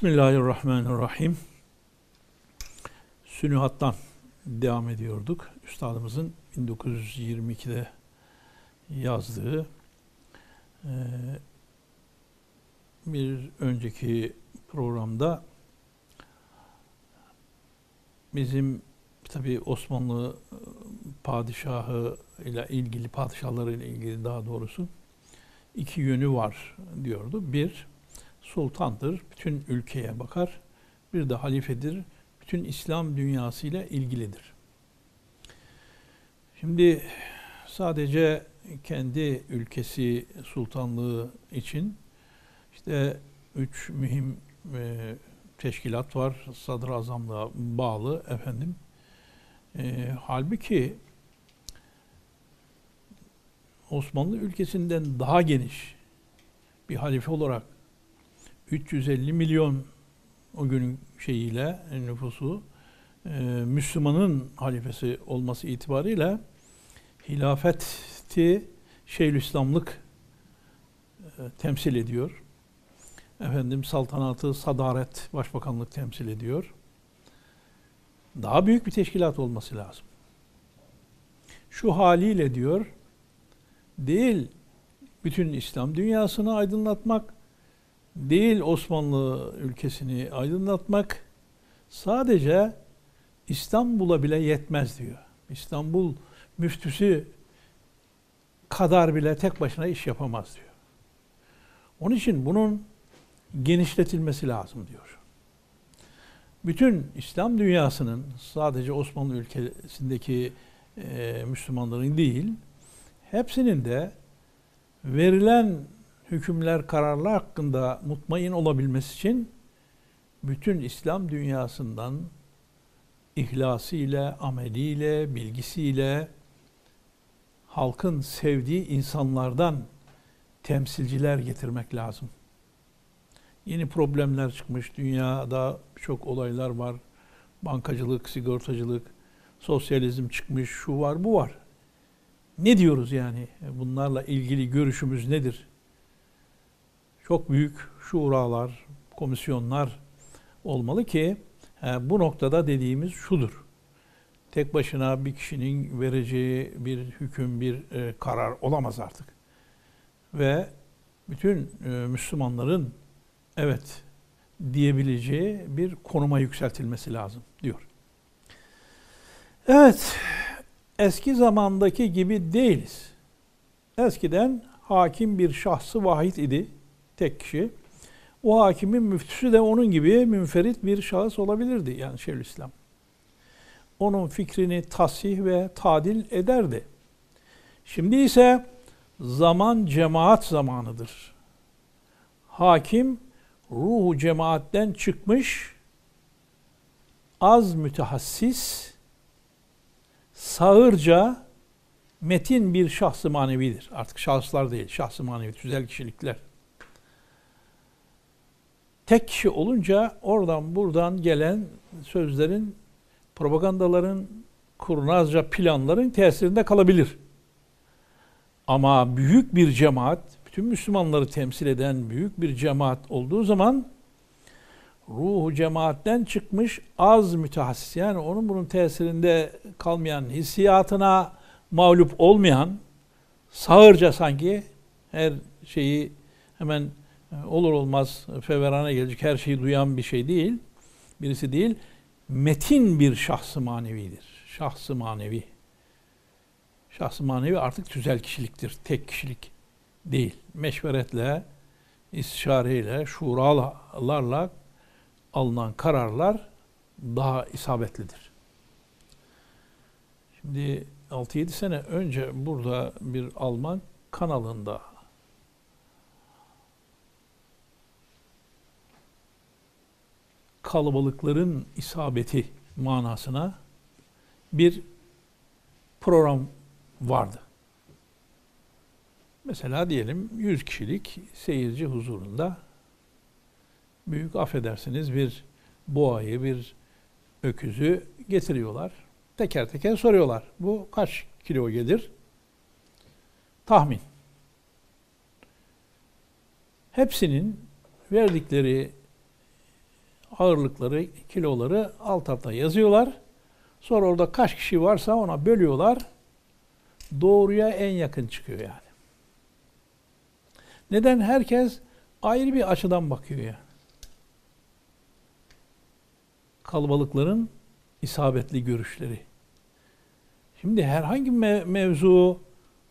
Bismillahirrahmanirrahim. Sünühattan devam ediyorduk. Üstadımızın 1922'de yazdığı e, bir önceki programda bizim tabi Osmanlı padişahı ile ilgili padişahları ile ilgili daha doğrusu iki yönü var diyordu. Bir sultandır, bütün ülkeye bakar. Bir de halifedir, bütün İslam dünyasıyla ilgilidir. Şimdi sadece kendi ülkesi sultanlığı için işte üç mühim e, teşkilat var. Sadrazamlığa bağlı efendim. E, halbuki Osmanlı ülkesinden daha geniş bir halife olarak 350 milyon o günün şeyiyle nüfusu e, Müslümanın halifesi olması itibariyle hilafeti Şeyhülislamlık e, temsil ediyor. Efendim saltanatı, sadaret, başbakanlık temsil ediyor. Daha büyük bir teşkilat olması lazım. Şu haliyle diyor, değil bütün İslam dünyasını aydınlatmak, değil Osmanlı ülkesini aydınlatmak, sadece İstanbul'a bile yetmez diyor. İstanbul müftüsü kadar bile tek başına iş yapamaz diyor. Onun için bunun genişletilmesi lazım diyor. Bütün İslam dünyasının sadece Osmanlı ülkesindeki e, Müslümanların değil, hepsinin de verilen hükümler, kararlar hakkında mutmain olabilmesi için bütün İslam dünyasından ihlasıyla, ameliyle, bilgisiyle halkın sevdiği insanlardan temsilciler getirmek lazım. Yeni problemler çıkmış. Dünyada çok olaylar var. Bankacılık, sigortacılık, sosyalizm çıkmış, şu var, bu var. Ne diyoruz yani? Bunlarla ilgili görüşümüz nedir? Çok büyük şuralar, komisyonlar olmalı ki bu noktada dediğimiz şudur. Tek başına bir kişinin vereceği bir hüküm, bir e, karar olamaz artık. Ve bütün e, Müslümanların evet diyebileceği bir konuma yükseltilmesi lazım diyor. Evet, eski zamandaki gibi değiliz. Eskiden hakim bir şahsı vahid idi, tek kişi. O hakimin müftüsü de onun gibi münferit bir şahıs olabilirdi yani Şeyhülislam. Onun fikrini tasih ve tadil ederdi. Şimdi ise zaman cemaat zamanıdır. Hakim ruhu cemaatten çıkmış, az mütehassis, sağırca metin bir şahsı manevidir. Artık şahıslar değil, şahsı manevi, tüzel kişilikler. Tek kişi olunca oradan buradan gelen sözlerin, propagandaların, kurnazca planların tesirinde kalabilir. Ama büyük bir cemaat, bütün Müslümanları temsil eden büyük bir cemaat olduğu zaman ruhu cemaatten çıkmış az mütehassis yani onun bunun tesirinde kalmayan, hissiyatına mağlup olmayan, sağırca sanki her şeyi hemen olur olmaz feverana gelecek her şeyi duyan bir şey değil. Birisi değil. Metin bir şahsı manevidir. Şahsı manevi. Şahsı manevi artık tüzel kişiliktir. Tek kişilik değil. Meşveretle, istişareyle, şuralarla alınan kararlar daha isabetlidir. Şimdi 6-7 sene önce burada bir Alman kanalında kalabalıkların isabeti manasına bir program vardı. Mesela diyelim 100 kişilik seyirci huzurunda büyük affedersiniz bir boğayı, bir öküzü getiriyorlar. Teker teker soruyorlar. Bu kaç kilo gelir? Tahmin. Hepsinin verdikleri ağırlıkları, kiloları alt alta yazıyorlar. Sonra orada kaç kişi varsa ona bölüyorlar. Doğruya en yakın çıkıyor yani. Neden? Herkes ayrı bir açıdan bakıyor yani. Kalabalıkların isabetli görüşleri. Şimdi herhangi bir mevzu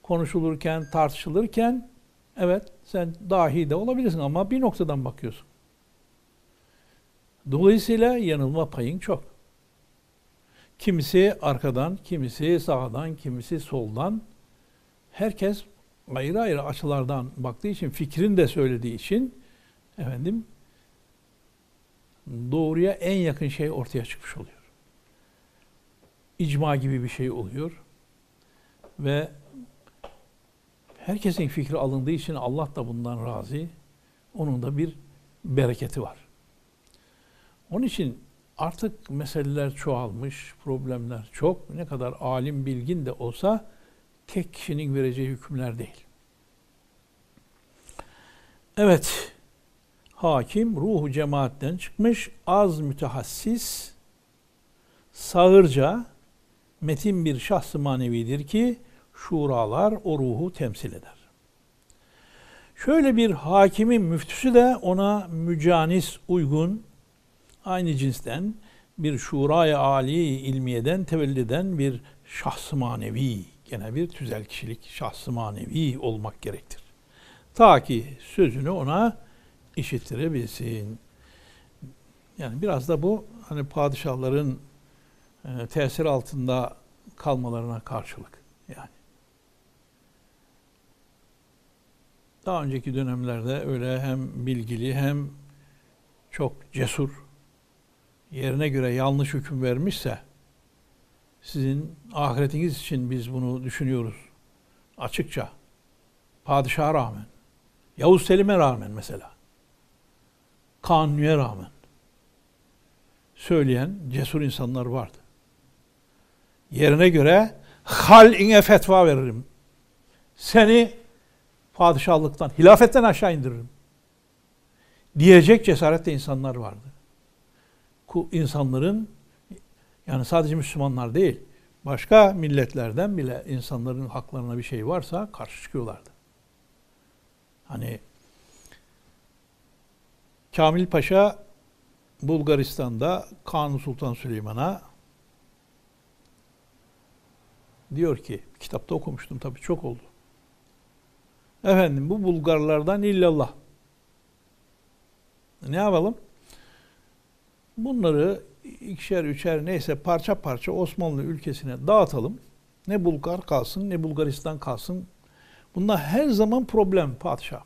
konuşulurken, tartışılırken evet sen dahi de olabilirsin ama bir noktadan bakıyorsun. Dolayısıyla yanılma payın çok. Kimisi arkadan, kimisi sağdan, kimisi soldan. Herkes ayrı ayrı açılardan baktığı için, fikrin de söylediği için efendim doğruya en yakın şey ortaya çıkmış oluyor. İcma gibi bir şey oluyor. Ve herkesin fikri alındığı için Allah da bundan razı. Onun da bir bereketi var. Onun için artık meseleler çoğalmış, problemler çok. Ne kadar alim bilgin de olsa tek kişinin vereceği hükümler değil. Evet, hakim ruhu cemaatten çıkmış, az mütehassis, sağırca, metin bir şahsı manevidir ki şuralar o ruhu temsil eder. Şöyle bir hakimin müftüsü de ona mücanis uygun, aynı cinsten bir şuraya âli ilmiyeden tevelliden bir şahsı manevi, gene bir tüzel kişilik şahsı manevi olmak gerektir. Ta ki sözünü ona işittirebilsin. Yani biraz da bu hani padişahların e, tesir altında kalmalarına karşılık yani. Daha önceki dönemlerde öyle hem bilgili hem çok cesur yerine göre yanlış hüküm vermişse sizin ahiretiniz için biz bunu düşünüyoruz. Açıkça. Padişaha rağmen. Yavuz Selim'e rağmen mesela. Kanuni'ye rağmen. Söyleyen cesur insanlar vardı. Yerine göre hal'ine fetva veririm. Seni padişahlıktan, hilafetten aşağı indiririm. Diyecek cesarette insanlar vardı insanların yani sadece Müslümanlar değil, başka milletlerden bile insanların haklarına bir şey varsa karşı çıkıyorlardı. Hani Kamil Paşa Bulgaristan'da Kanuni Sultan Süleyman'a diyor ki, kitapta okumuştum tabii çok oldu. Efendim bu Bulgarlardan illallah. Ne yapalım? Bunları ikişer üçer neyse parça parça Osmanlı ülkesine dağıtalım. Ne Bulgar kalsın ne Bulgaristan kalsın. Bunlar her zaman problem padişah.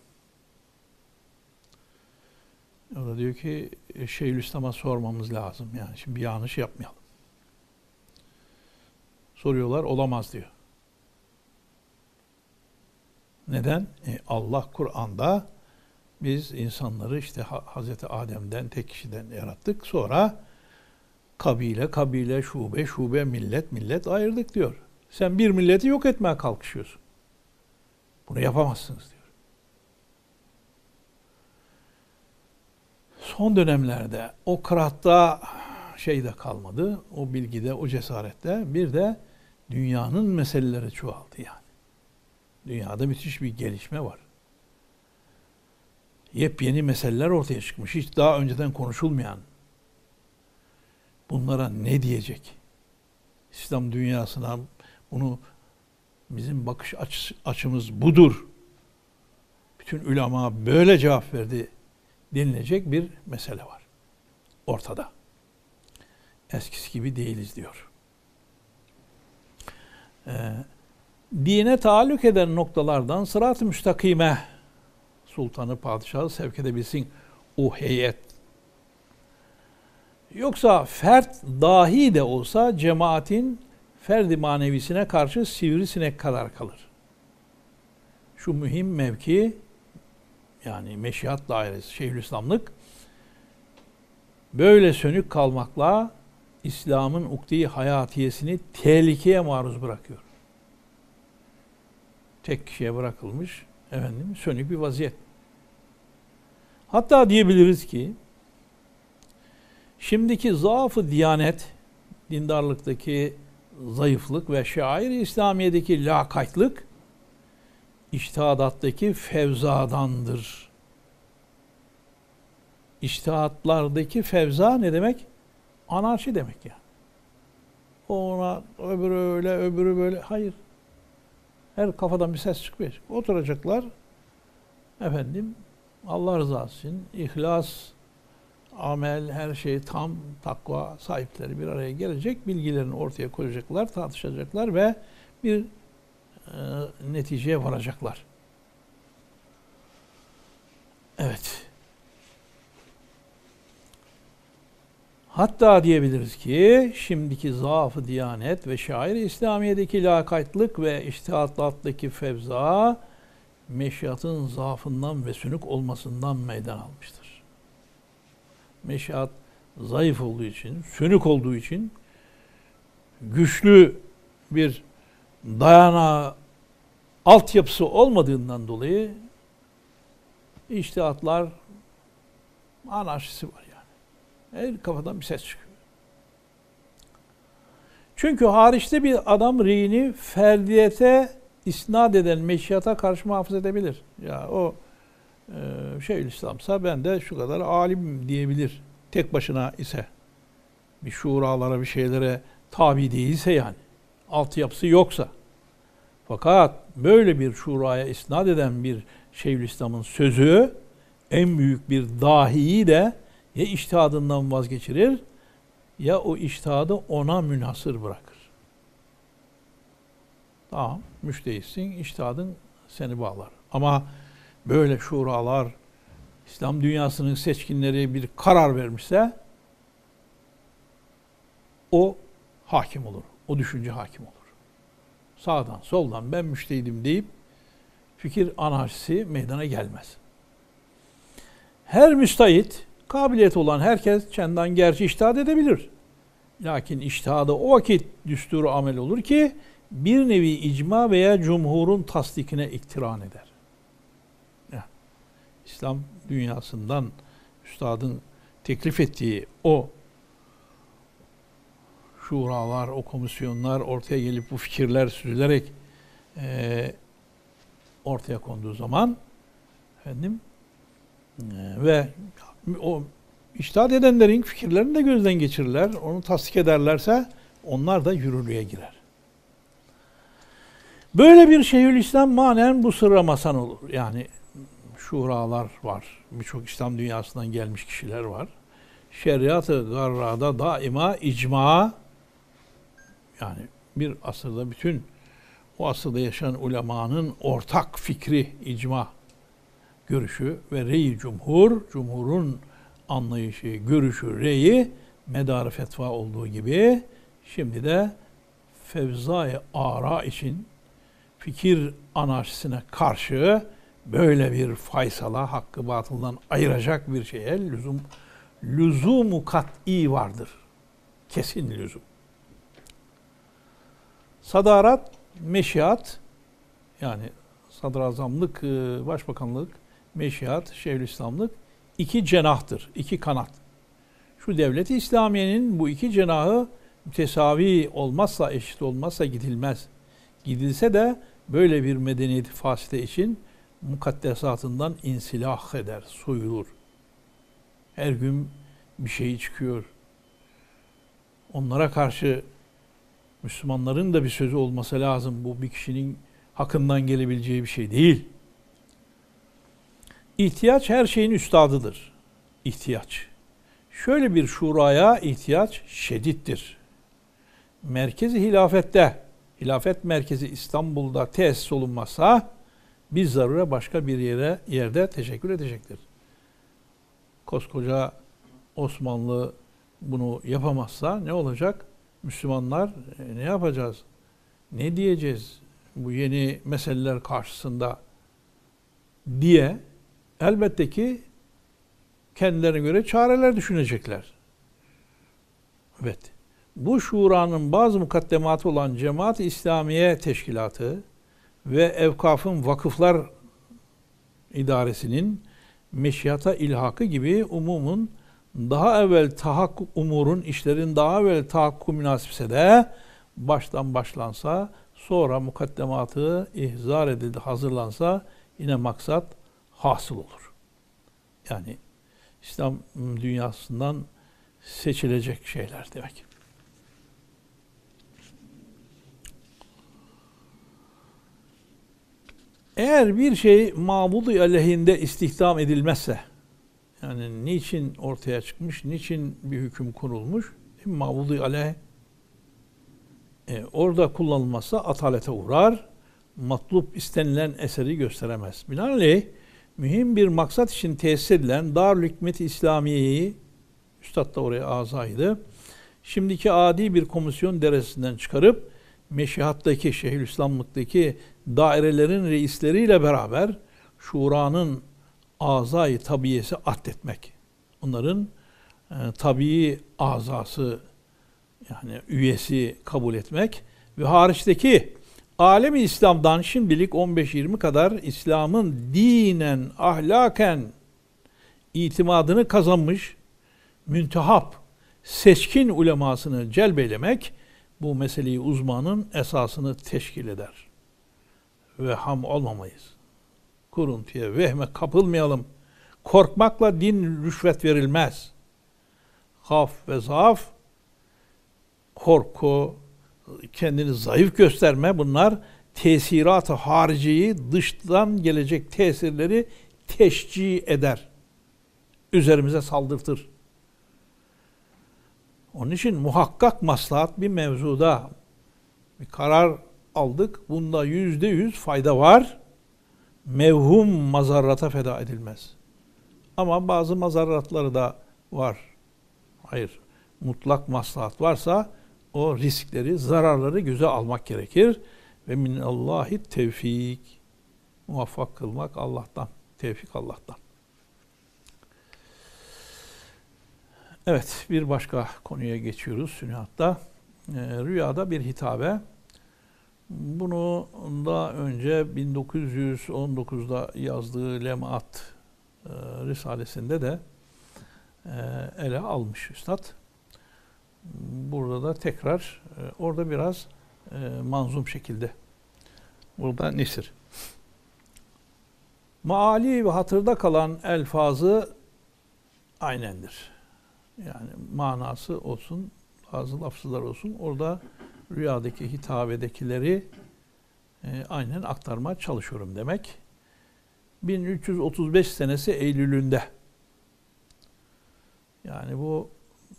O da diyor ki e, Şeyhülislam'a sormamız lazım. Yani şimdi bir yanlış yapmayalım. Soruyorlar olamaz diyor. Neden? E Allah Kur'an'da biz insanları işte Hazreti Adem'den tek kişiden yarattık. Sonra kabile, kabile, şube, şube, millet, millet ayırdık diyor. Sen bir milleti yok etmeye kalkışıyorsun. Bunu yapamazsınız diyor. Son dönemlerde o kıratta şey de kalmadı. O bilgide, o cesarette bir de dünyanın meseleleri çoğaldı yani. Dünyada müthiş bir gelişme var yepyeni meseleler ortaya çıkmış. Hiç daha önceden konuşulmayan. Bunlara ne diyecek? İslam dünyasına bunu bizim bakış aç, açımız budur. Bütün ulema böyle cevap verdi denilecek bir mesele var. Ortada. Eskisi gibi değiliz diyor. Ee, dine taalluk eden noktalardan sırat-ı müstakime sultanı, padişahı sevk edebilsin o heyet. Yoksa fert dahi de olsa cemaatin ferdi manevisine karşı sivrisinek kadar kalır. Şu mühim mevki yani meşihat dairesi, Şeyhülislamlık böyle sönük kalmakla İslam'ın ukdi hayatiyesini tehlikeye maruz bırakıyor. Tek kişiye bırakılmış efendim sönük bir vaziyet. Hatta diyebiliriz ki Şimdiki zaafı diyanet, dindarlıktaki zayıflık ve şair İslamiye'deki lakaytlık iştihadattaki fevzadandır. İştihatlardaki fevza ne demek? Anarşi demek yani. Ona öbürü öyle, öbürü böyle. Hayır. Her kafadan bir ses çıkmayacak. Oturacaklar. Efendim Allah rızası için ihlas, amel, her şey tam takva sahipleri bir araya gelecek. Bilgilerini ortaya koyacaklar, tartışacaklar ve bir e, neticeye varacaklar. Evet. Hatta diyebiliriz ki şimdiki zaafı diyanet ve şair İslamiye'deki lakaytlık ve iştihatlattaki fevza meşiatın zaafından ve sünük olmasından meydan almıştır. Meşiat zayıf olduğu için, sönük olduğu için güçlü bir dayanağı altyapısı olmadığından dolayı iştihatlar anarşisi var yani. Her kafadan bir ses çıkıyor. Çünkü hariçte bir adam reyini ferdiyete isnat eden meşiyata karşı muhafaza edebilir. Ya o e, şey İslamsa ben de şu kadar alim diyebilir. Tek başına ise bir şuralara bir şeylere tabi değilse yani altyapısı yoksa. Fakat böyle bir şuraya isnat eden bir Şeyhülislam'ın sözü en büyük bir dahiyi de ya iştihadından vazgeçirir ya o iştihadı ona münhasır bırakır. Tamam, müştehitsin, iştihadın seni bağlar. Ama böyle şuralar, İslam dünyasının seçkinleri bir karar vermişse o hakim olur. O düşünce hakim olur. Sağdan soldan ben müştehidim deyip fikir anarşisi meydana gelmez. Her müstahit, kabiliyet olan herkes çendan gerçi iştihad edebilir. Lakin iştihadı o vakit düsturu amel olur ki bir nevi icma veya cumhurun tasdikine iktiran eder. İslam dünyasından üstadın teklif ettiği o şuralar, o komisyonlar ortaya gelip bu fikirler süzülerek e, ortaya konduğu zaman efendim e, ve o iştahat edenlerin fikirlerini de gözden geçirirler. Onu tasdik ederlerse onlar da yürürlüğe girer. Böyle bir Şeyhülislam manen bu sırra masan olur. Yani şuralar var. Birçok İslam dünyasından gelmiş kişiler var. Şeriat-ı garrada daima icma yani bir asırda bütün o asırda yaşayan ulemanın ortak fikri, icma görüşü ve rey cumhur, cumhurun anlayışı, görüşü, reyi medarı fetva olduğu gibi şimdi de fevzai ara için fikir anarşisine karşı böyle bir faysala hakkı batıldan ayıracak bir şeye lüzum lüzumu kat'i vardır. Kesin lüzum. Sadarat, meşiat yani sadrazamlık, e, başbakanlık, meşiat, şeyhülislamlık iki cenahtır, iki kanat. Şu devleti İslamiye'nin bu iki cenahı mütesavi olmazsa, eşit olmazsa gidilmez. Gidilse de böyle bir medeniyeti faside için mukaddesatından insilah eder, soyulur. Her gün bir şey çıkıyor. Onlara karşı Müslümanların da bir sözü olması lazım. Bu bir kişinin hakkından gelebileceği bir şey değil. İhtiyaç her şeyin üstadıdır. İhtiyaç. Şöyle bir şuraya ihtiyaç şedittir. Merkezi hilafette, hilafet merkezi İstanbul'da tesis olunmazsa biz zarure başka bir yere yerde teşekkür edecektir. Koskoca Osmanlı bunu yapamazsa ne olacak? Müslümanlar e, ne yapacağız? Ne diyeceğiz bu yeni meseleler karşısında diye elbette ki kendilerine göre çareler düşünecekler. Evet. Bu şuranın bazı mukaddematı olan Cemaat-i İslamiye Teşkilatı ve Evkaf'ın Vakıflar İdaresinin meşiyata ilhakı gibi umumun daha evvel tahakkuk umurun, işlerin daha evvel tahakkuk münasipse de baştan başlansa, sonra mukaddematı ihzar edildi, hazırlansa yine maksat hasıl olur. Yani İslam dünyasından seçilecek şeyler demek. Eğer bir şey mabudu aleyhinde istihdam edilmezse, yani niçin ortaya çıkmış, niçin bir hüküm kurulmuş, mabudu aleyh e, orada kullanılmazsa atalete uğrar, matlup istenilen eseri gösteremez. Binaenaleyh mühim bir maksat için tesis edilen Darül Hikmet İslamiye'yi Üstad da oraya azaydı. Şimdiki adi bir komisyon deresinden çıkarıp Meşihat'taki, Şeyhülislamlık'taki dairelerin reisleriyle beraber şuranın azayı tabiyesi addetmek. Onların e, tabii azası yani üyesi kabul etmek ve hariçteki alemi İslam'dan şimdilik 15-20 kadar İslam'ın dinen, ahlaken itimadını kazanmış müntehap, seçkin ulemasını celbeylemek bu meseleyi uzmanın esasını teşkil eder. Ve ham olmamayız. Kuruntuya, vehme kapılmayalım. Korkmakla din rüşvet verilmez. Haf ve zaaf, korku, kendini zayıf gösterme bunlar tesirat-ı hariciyi dıştan gelecek tesirleri teşcih eder. Üzerimize saldırtır. Onun için muhakkak maslahat bir mevzuda bir karar aldık. Bunda yüzde yüz fayda var. Mevhum mazarrata feda edilmez. Ama bazı mazarratları da var. Hayır. Mutlak maslahat varsa o riskleri, zararları göze almak gerekir. Ve min Allahi tevfik. Muvaffak kılmak Allah'tan. Tevfik Allah'tan. Evet, bir başka konuya geçiyoruz Sünihat'ta. E, rüyada bir hitabe. Bunu da önce 1919'da yazdığı Lemat e, Risalesinde de e, ele almış Üstad. Burada da tekrar e, orada biraz e, manzum şekilde. Burada nesir. Maali ve hatırda kalan elfazı aynendir yani manası olsun, bazı lafızlar olsun. Orada rüyadaki hitabedekileri e, aynen aktarmaya çalışıyorum demek. 1335 senesi Eylül'ünde. Yani bu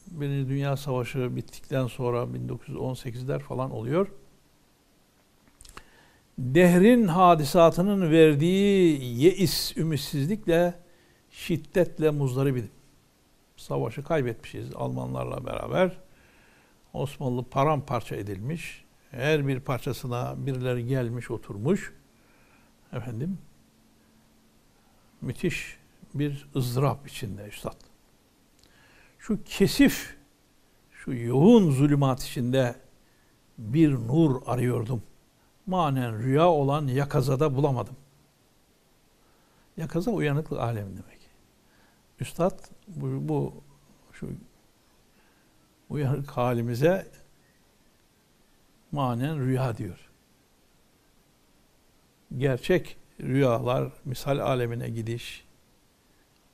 Birinci Dünya Savaşı bittikten sonra 1918'ler falan oluyor. Dehrin hadisatının verdiği yeis, ümitsizlikle, şiddetle muzdaribidim savaşı kaybetmişiz Almanlarla beraber. Osmanlı paramparça edilmiş. Her bir parçasına birileri gelmiş oturmuş. Efendim müthiş bir ızdırap içinde üstad. Şu kesif, şu yoğun zulümat içinde bir nur arıyordum. Manen rüya olan yakazada bulamadım. Yakaza uyanıklık alem demek. Üstad bu, bu şu uyanık halimize manen rüya diyor. Gerçek rüyalar, misal alemine gidiş,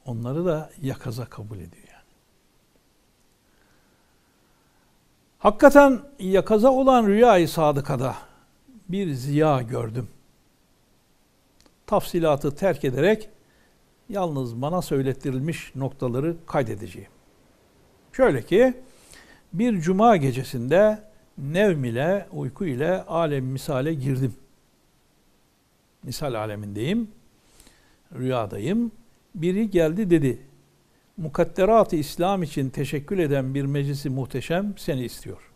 onları da yakaza kabul ediyor yani. Hakikaten yakaza olan rüyayı sadıkada bir ziya gördüm. Tafsilatı terk ederek yalnız bana söylettirilmiş noktaları kaydedeceğim. Şöyle ki bir cuma gecesinde nevm ile uyku ile alem misale girdim. Misal alemindeyim. Rüyadayım. Biri geldi dedi. Mukadderat-ı İslam için teşekkül eden bir meclisi muhteşem seni istiyor.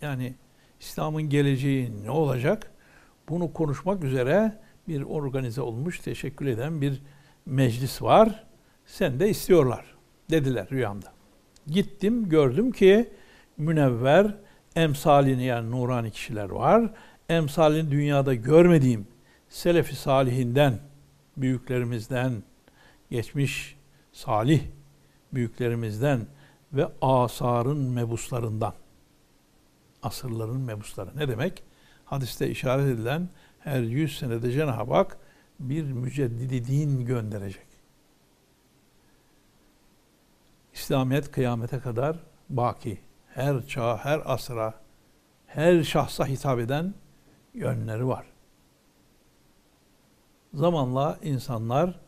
Yani İslam'ın geleceği ne olacak? Bunu konuşmak üzere bir organize olmuş, teşekkül eden bir meclis var. Sen de istiyorlar dediler rüyamda. Gittim gördüm ki münevver emsalini yani nurani kişiler var. Emsalini dünyada görmediğim selefi salihinden, büyüklerimizden geçmiş salih büyüklerimizden ve asarın mebuslarından. Asırların mebusları. Ne demek? Hadiste işaret edilen her yüz senede Cenab-ı Hak bir müceddidi din gönderecek. İslamiyet kıyamete kadar baki. Her çağa, her asra, her şahsa hitap eden yönleri var. Zamanla insanlar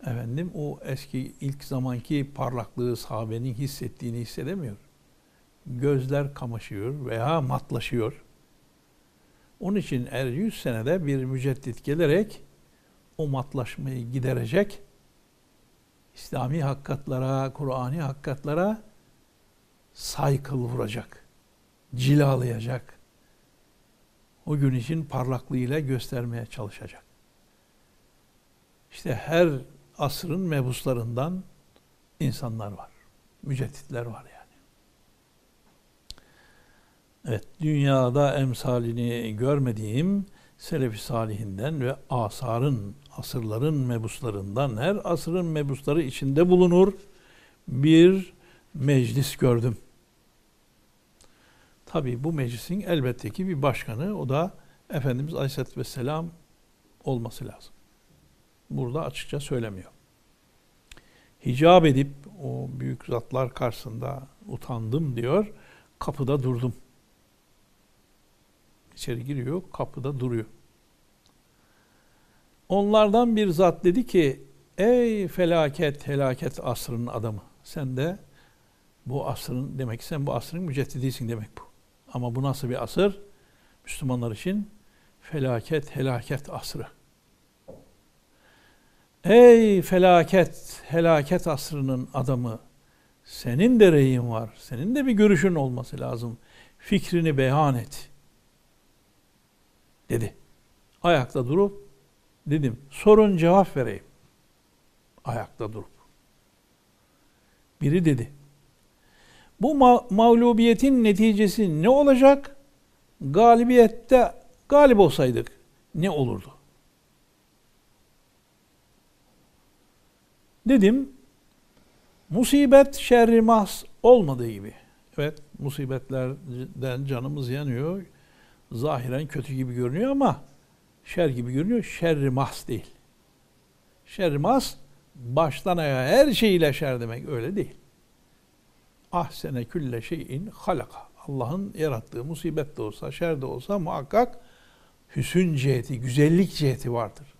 efendim o eski ilk zamanki parlaklığı sahabenin hissettiğini hissedemiyor. Gözler kamaşıyor veya matlaşıyor. Onun için er 100 senede bir müceddit gelerek o matlaşmayı giderecek. İslami hakikatlara, Kur'ani hakikatlara saykıl vuracak. Cilalayacak. O gün için parlaklığıyla göstermeye çalışacak. İşte her asrın mebuslarından insanlar var. Mücedditler var yani. Evet, dünyada emsalini görmediğim Selefi Salihinden ve asarın, asırların mebuslarından, her asrın mebusları içinde bulunur bir meclis gördüm. Tabi bu meclisin elbette ki bir başkanı, o da Efendimiz Aleyhisselatü Vesselam olması lazım. Burada açıkça söylemiyor. Hicab edip o büyük zatlar karşısında utandım diyor, kapıda durdum. İçeri giriyor, kapıda duruyor. Onlardan bir zat dedi ki, ey felaket, helaket asrının adamı. Sen de bu asrın, demek ki sen bu asrın müceddidisin demek bu. Ama bu nasıl bir asır? Müslümanlar için felaket, helaket asrı. Ey felaket, helaket asrının adamı, senin de reyin var, senin de bir görüşün olması lazım. Fikrini beyan et.'' dedi. Ayakta durup dedim sorun cevap vereyim. Ayakta durup. Biri dedi. Bu ma- mağlubiyetin neticesi ne olacak? Galibiyette galip olsaydık ne olurdu? Dedim musibet şerri mahs olmadığı gibi. Evet musibetlerden canımız yanıyor zahiren kötü gibi görünüyor ama şer gibi görünüyor. Şerri mahs değil. Şerri mahs baştan ayağa her şeyiyle şer demek öyle değil. Ahsene külle şeyin halaka. Allah'ın yarattığı musibet de olsa, şer de olsa muhakkak hüsün ciheti, güzellik ciheti vardır.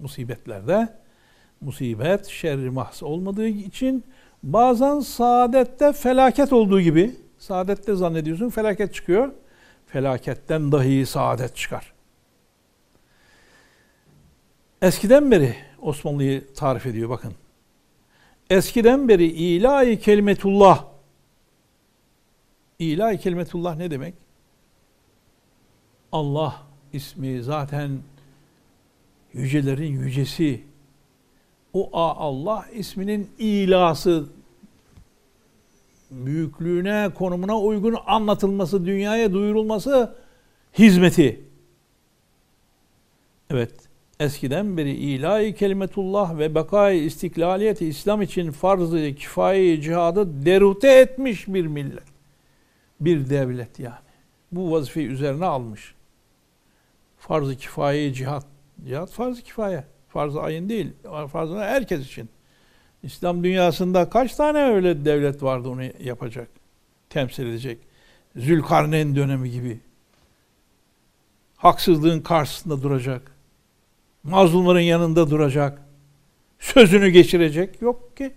Musibetlerde musibet şerri mahs olmadığı için bazen saadette felaket olduğu gibi saadette zannediyorsun felaket çıkıyor felaketten dahi saadet çıkar. Eskiden beri Osmanlı'yı tarif ediyor bakın. Eskiden beri ilahi kelimetullah. İlahi kelimetullah ne demek? Allah ismi zaten yücelerin yücesi. O Allah isminin ilası büyüklüğüne, konumuna uygun anlatılması, dünyaya duyurulması hizmeti. Evet, eskiden beri ilahi kelimetullah ve bekay istiklaliyeti İslam için farz-ı kifayi cihadı derute etmiş bir millet. Bir devlet yani. Bu vazifeyi üzerine almış. Farz-ı kifayi cihat. Cihat farz-ı kifaye. Farz-ı ayın değil. Farz-ı herkes için. İslam dünyasında kaç tane öyle devlet vardı onu yapacak, temsil edecek? Zülkarneyn dönemi gibi. Haksızlığın karşısında duracak. Mazlumların yanında duracak. Sözünü geçirecek yok ki.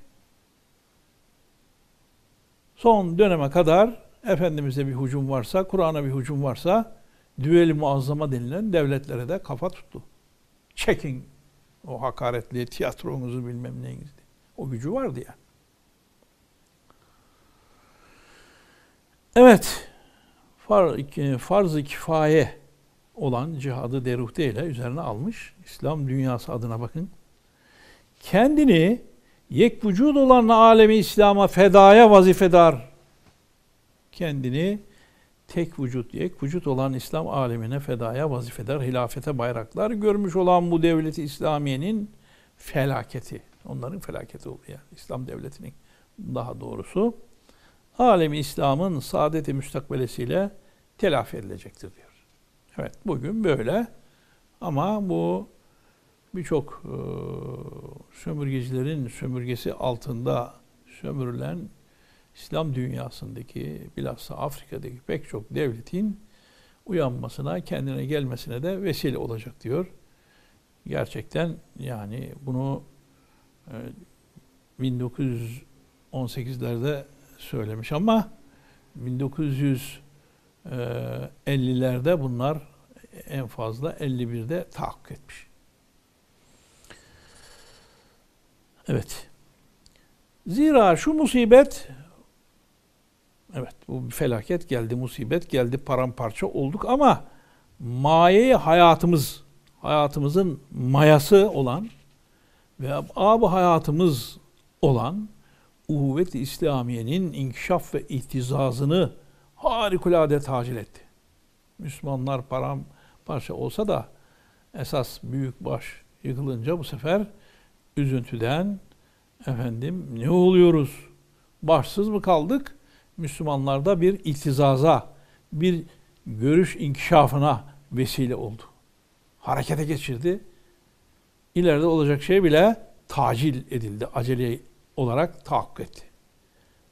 Son döneme kadar Efendimiz'e bir hücum varsa, Kur'an'a bir hücum varsa düvel muazzama denilen devletlere de kafa tuttu. Çekin o hakaretli tiyatronuzu bilmem neyinizi. O gücü vardı yani. Evet, farz-ı kifaye olan cihadı deruhte ile üzerine almış. İslam dünyası adına bakın. Kendini yek vücud olan alemi İslam'a fedaya vazifedar. Kendini tek vücut, yek vücut olan İslam alemine fedaya vazifedar, hilafete bayraklar görmüş olan bu devleti İslamiye'nin felaketi Onların felaketi oldu yani. İslam devletinin daha doğrusu. Alemi İslam'ın saadeti müstakbelesiyle telafi edilecektir diyor. Evet bugün böyle ama bu birçok e, sömürgecilerin sömürgesi altında sömürülen İslam dünyasındaki bilhassa Afrika'daki pek çok devletin uyanmasına, kendine gelmesine de vesile olacak diyor. Gerçekten yani bunu e, 1918'lerde söylemiş ama 1950'lerde bunlar en fazla 51'de tahakkuk etmiş. Evet. Zira şu musibet evet bu bir felaket geldi, musibet geldi, paramparça olduk ama mayeyi hayatımız, hayatımızın mayası olan ve ab hayatımız olan uhuvvet-i İslamiye'nin inkişaf ve ihtizazını harikulade tacil etti. Müslümanlar param parça olsa da esas büyük baş yıkılınca bu sefer üzüntüden efendim ne oluyoruz? Başsız mı kaldık? Müslümanlarda bir iltizaza, bir görüş inkişafına vesile oldu. Harekete geçirdi. İleride olacak şey bile tacil edildi, acele olarak tahakkuk etti.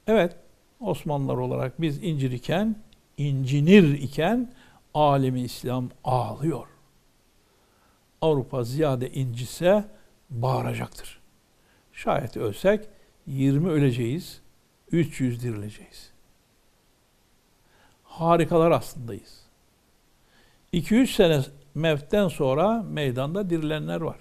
Evet, Osmanlılar olarak biz incir iken, incinir iken alemi İslam ağlıyor. Avrupa ziyade incise bağıracaktır. Şayet ölsek 20 öleceğiz, 300 dirileceğiz. Harikalar aslındayız. 2-3 sene mevtten sonra meydanda dirilenler var.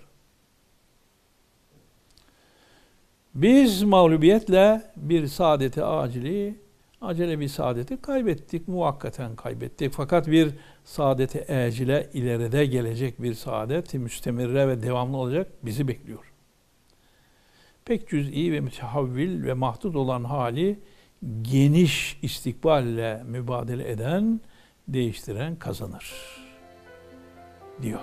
Biz mağlubiyetle bir saadeti acili, acele bir saadeti kaybettik, muvakkaten kaybettik. Fakat bir saadeti ecile ileride gelecek bir saadet, müstemirre ve devamlı olacak bizi bekliyor. Pek cüz'i ve mütehavvil ve mahdut olan hali geniş istikballe mübadele eden, değiştiren kazanır diyor.